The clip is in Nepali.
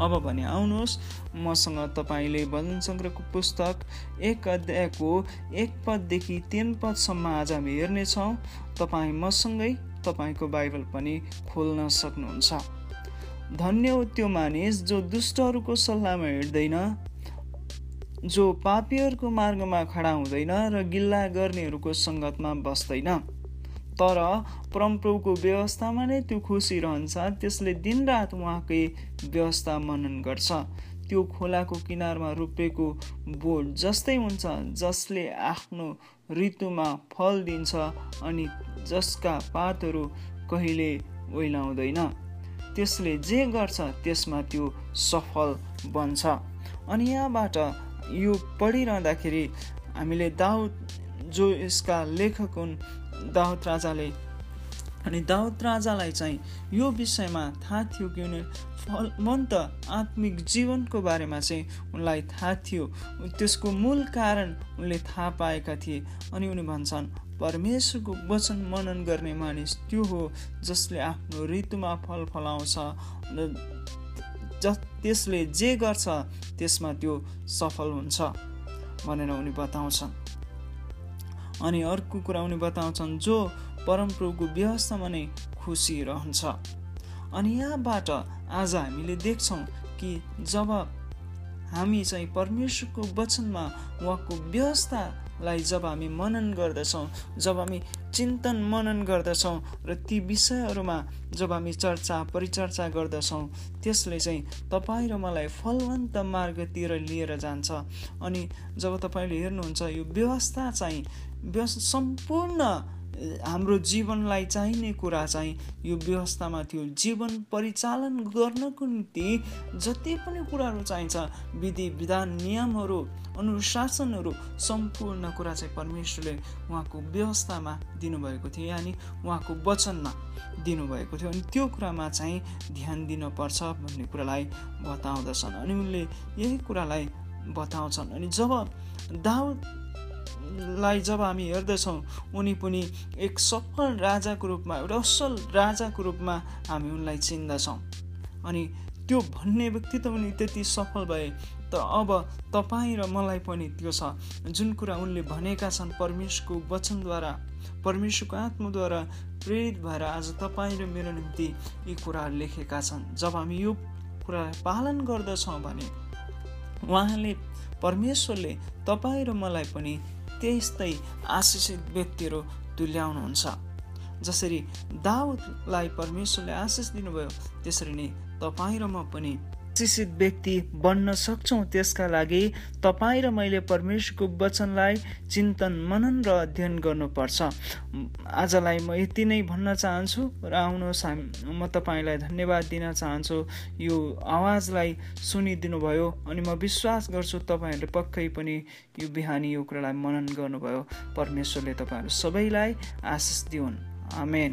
अब भने आउनुहोस्। मसँग तपाईँले भजन सङ्ग्रहको पुस्तक एक अध्यायको एक पददेखि तिन पदसम्म आज हामी हेर्नेछौँ। तपाईँ मसँगै तपाईँको बाइबल पनि खोल्न सक्नुहुन्छ। धन्य हो त्यो मानिस जो दुष्टहरूको सल्लाहमा हिँड्दैन जो पापीहरूको मार्गमा खडा हुँदैन र गिल्ला गर्नेहरूको सङ्गतमा बस्दैन। तर परमप्रभुको व्यवस्थामा नै त्यो खुसी रहन्छ। त्यसले दिनरात उहाँकै व्यवस्था मनन गर्छ। त्यो खोलाको किनारमा रोपेको बोट जस्तै हुन्छ जसले आफ्नो ऋतुमा फल दिन्छ अनि जसका पातहरू कहिले ओइलाउँदैन। त्यसले जे गर्छ त्यसमा त्यो सफल बन्छ। अनि यहाँबाट यो पढिरहँदाखेरि हामीले दाउद जो यसका लेखक हुन् दाउद राजाले अनि दाउद राजालाई चाहिँ यो विषयमा थाहा थियो कि उनी फलवन्त आत्मिक जीवनको बारेमा चाहिँ उनलाई थाहा थियो। त्यसको मूल कारण उनले थाहा पाएका थिए। अनि उनी भन्छन् परमेश्वरको वचन मनन गर्ने मानिस त्यो हो जसले आफ्नो ऋतुमा फल फलाउँछ। ज त्यसले जे गर्छ त्यसमा त्यो सफल हुन्छ। भनेर उनी बताउँछन्। अनि अर्को कुरा उनी बताउँछन् जो परमप्रभुको व्यवस्थामा नै खुसी रहन्छ। अनि यहाँबाट आज हामीले देख्छौँ कि जब हामी चाहिँ परमेश्वरको वचनमा उहाँको व्यवस्थालाई जब हामी मनन गर्दछौँ जब हामी चिन्तन मनन गर्दछौँ र ती विषयहरूमा जब हामी चर्चा परिचर्चा गर्दछौँ त्यसले चाहिँ तपाईँ र मलाई फलवन्त मार्गतिर लिएर जान्छ। अनि जब तपाईँले हेर्नुहुन्छ यो व्यवस्था चाहिँ सम्पूर्ण हाम्रो जीवनलाई चाहिने कुरा चाहिँ यो व्यवस्थामा थियो। जीवन परिचालन गर्नको निम्ति जति पनि कुराहरू चाहिन्छ विधि विधान नियमहरू अनुशासनहरू सम्पूर्ण कुरा चाहिँ परमेश्वरले उहाँको व्यवस्थामा दिनुभएको थियो यानि उहाँको वचनमा दिनुभएको थियो अनि त्यो कुरामा चाहिँ ध्यान दिनुपर्छ भन्ने कुरालाई बताउँदछन्। अनि उनले यही कुरालाई बताउँछन्। अनि जब दाउद लाई जब हामी हेर्दछौँ उनी पनि एक सफल राजाको रूपमा एउटा असल राजाको रूपमा हामी उनलाई चिन्दछौँ। अनि त्यो भन्ने व्यक्ति त उनी त्यति सफल भए त अब तपाईँ र मलाई पनि त्यो छ। जुन कुरा उनले भनेका छन् परमेश्वरको वचनद्वारा परमेश्वरको आत्माद्वारा प्रेरित भएर आज तपाईँ र मेरो निम्ति यी कुराहरू लेखेका छन्। जब हामी यो कुरालाई पालन गर्दछौँ भने उहाँले परमेश्वरले तपाईँ र मलाई पनि त्यस्तै आशिषित व्यक्तिहरू तुल्याउनुहुन्छ। जसरी दाउदलाई परमेश्वरले आशिष दिनुभयो त्यसरी नै तपाईँ र म पनि शिक्षित व्यक्ति बन्न सक्छौँ। त्यसका लागि तपाईँ र मैले परमेश्वरको वचनलाई चिन्तन मनन र अध्ययन गर्नुपर्छ। आजलाई म यति नै भन्न चाहन्छु र आउनुहोस् म तपाईँलाई धन्यवाद दिन चाहन्छु। यो आवाजलाई सुनिदिनु भयो अनि म विश्वास गर्छु तपाईँहरूले पक्कै पनि यो बिहानी यो कुरालाई मनन गर्नुभयो। परमेश्वरले तपाईँहरू सबैलाई आशिष दिउन्। आमेन।